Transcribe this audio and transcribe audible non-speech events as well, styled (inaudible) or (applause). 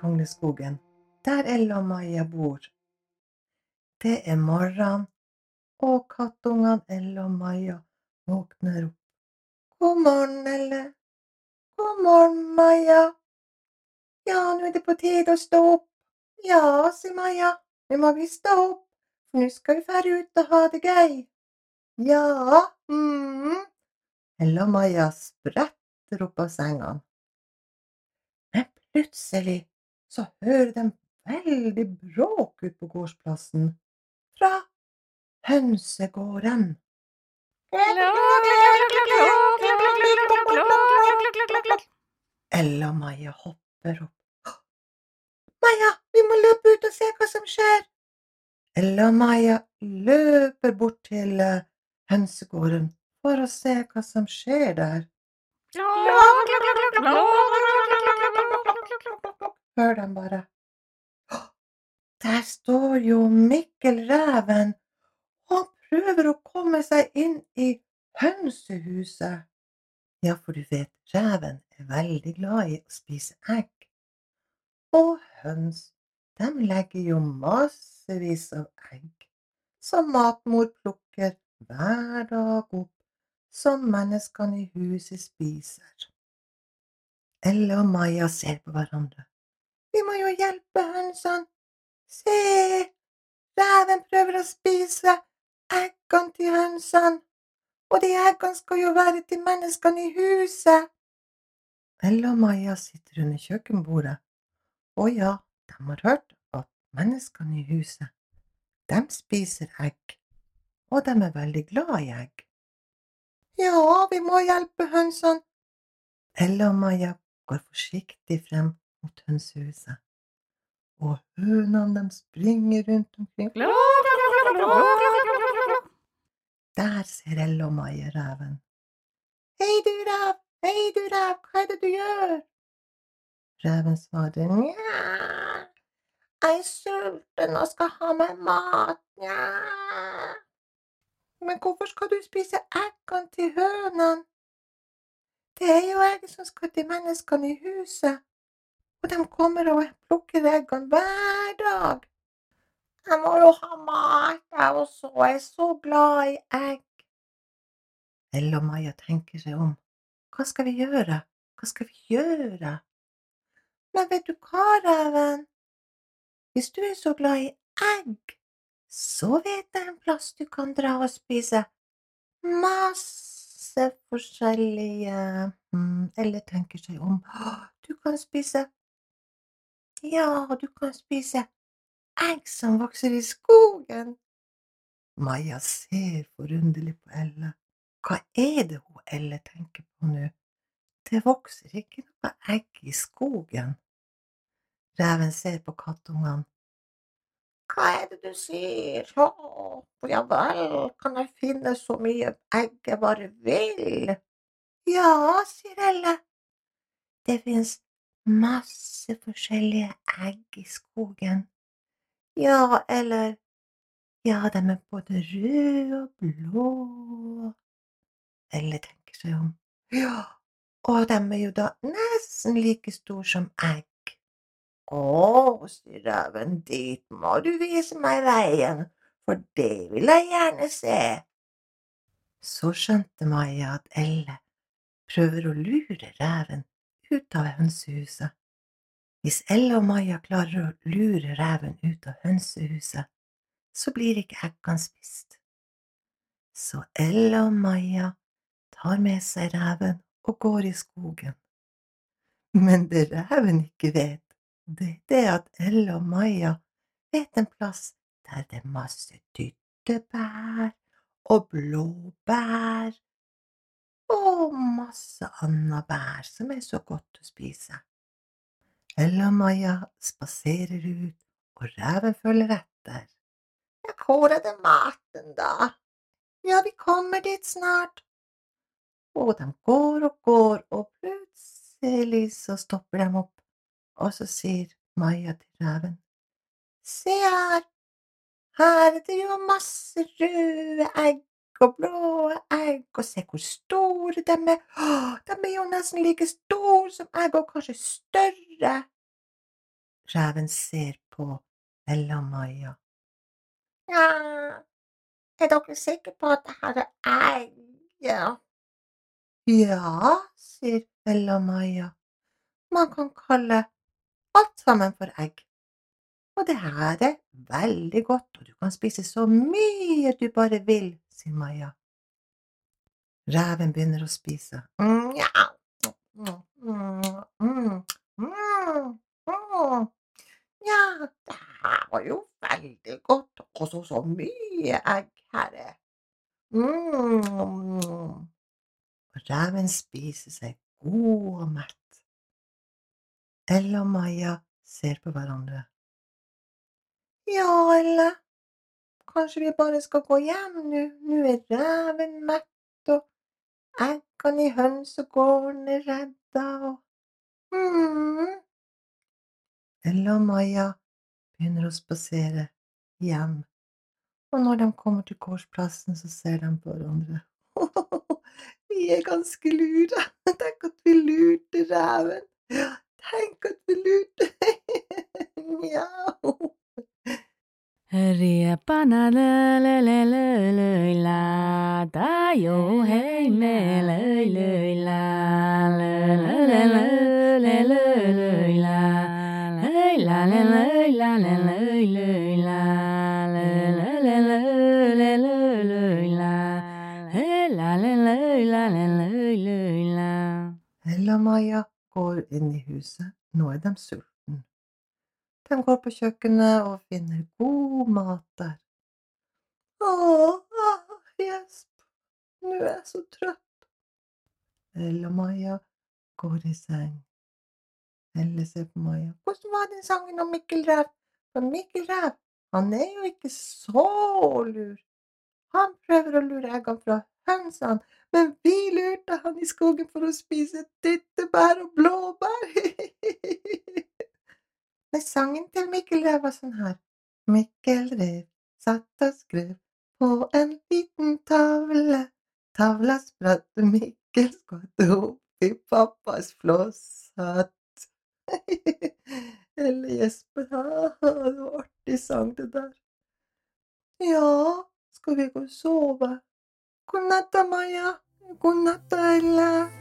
Kongleskogen, der Ella og Maja bor. Det er morgen, og kattungene Ella og Maja våkner opp. God morgen, Elle. God morgen, Maja. Ja, nå er det på tide å stå opp. Ja, sier Maja, nå må vi stå opp, for nå skal vi fære ut og ha det gøy. Ja, mm. Ella og Maja spretter opp av senga. Men plutselig så hører de veldig bråk ut på gårdsplassen fra hønsegården. Ella og Maja hopper opp. Maja, vi må løpe ut og se hva som skjer. Ella og Maja løper bort til eh, hønsegården for å se hva som skjer der. Hør de bare. Der står jo Mikkel reven, han prøver å komme seg inn i hønsehuset. Ja, for du vet, reven er veldig glad i å spise egg. Og høns, de legger jo massevis av egg, som matmor plukker hver dag opp, som menneskene i huset spiser. Elle og Maja ser på hverandre. Vi må jo hjelpe hønsene. Se, reven prøver å spise eggene til hønsene, og de eggene skal jo være til menneskene i huset. Ella og Maja sitter under kjøkkenbordet, og ja, de har hørt at menneskene i huset, de spiser egg, og de er veldig glad i egg. Ja, vi må hjelpe hønsene. Ella og Maja går forsiktig frem mot hønsehuset, og hønene dem springer rundt omkring. Der ser Elle og reven. Hei du, rev, hei du, rev, hva er det du gjør? Reven svarer nja, jeg er sulten og skal ha meg mat, nja. Men hvorfor skal du spise eggene til hønene? Det er jo jeg som skal til menneskene i huset, og de kommer og plukker eggene hver dag. Jeg må jo ha mat, jeg også, jeg er så glad i egg. Elle og Maja tenker seg om. Hva skal vi gjøre? Hva skal vi gjøre? Men vet du hva, reven? Hvis du er så glad i egg, så vet jeg en plass du kan dra og spise masse forskjellige Eller tenker seg om. Du kan spise Ja, du kan spise egg som vokser i skogen. Maja ser forunderlig på Elle. Hva er det hun Elle tenker på nå? Det vokser ikke noe egg i skogen. Reven ser på kattungene. Hva er det du sier? Å, ja vel, kan jeg finne så mye egg jeg bare vil? Ja, sier Elle. Det fins masse forskjellige egg i skogen. Ja, eller Ja, de er både røde og blå. Elle tenker seg om. Ja, og de er jo da nesten like store som egg. Å, sier reven, dit må du vise meg veien, for det vil jeg gjerne se. Så skjønte Maja at Elle prøver å lure reven ut av hønsehuset. Hvis Elle og Maja klarer å lure reven ut av hønsehuset, så blir ikke eggene spist. Så Elle og Maja tar med seg reven og går i skogen. Men det reven ikke vet, det er det at Elle og Maja vet en plass der det er masse dyttebær og blåbær og masse annet bær som er så godt å spise. Ella og Maja spaserer ut, og reven følger etter. Ja, hvor er det maten, da? Ja, vi kommer dit snart. Og de går og går, og plutselig så stopper de opp, og så sier Maja til reven, Se her, her er det jo masse røde egg og blå egg, og se hvor store de er. De er jo nesten like store som egg, og kanskje større. Reven ser på Ella-Maja. Ja, er dere sikre på at det her er egg? Ja. Ja, sier Ella-Maja. Man kan kalle alt sammen for egg. Og det her er veldig godt, og du kan spise så mye du bare vil, sier Maja. Reven begynner å spise. Mm, ja. Det her var jo veldig godt, og så mye egg her er. Mm. Reven spiser seg god og mett. Elle og Maja ser på hverandre. Ja, Elle, kanskje vi bare skal gå hjem nå? Nå er reven mett, og eggene i hønsegården er redda, og mm. Ella og Maja begynner å spasere hjem, og når de kommer til gårdsplassen, så ser de på hverandre. (laughs) Vi er ganske lure. (laughs) Tenk at vi lurte reven. Tenk at vi lurte (laughs) Mjau. Ella og Maja går inn i huset. Nå er de sultne. De går på kjøkkenet og finner god mat der. Å, gjesp, nå er jeg så trøtt. Ella og Maja går i seng. Elle ser på Maja. Hvordan var den sangen om Mikkel Ræv? For Mikkel Ræv, han er jo ikke så lur. Han prøver å lure eggene fra hønsene, men vi lurte han i skogen for å spise tyttebær og blåbær. (laughs) Men sangen til Mikkel Rev var sånn her. Mikkel Rev satt og skrev på en liten tavle. Tavla spratt, Mikkel skvatt opp i pappas flosshatt. (laughs) Eller Jesper, det var artig sang det der. Ja, skal vi gå og sove? God natt Maja. God natt da, Elle.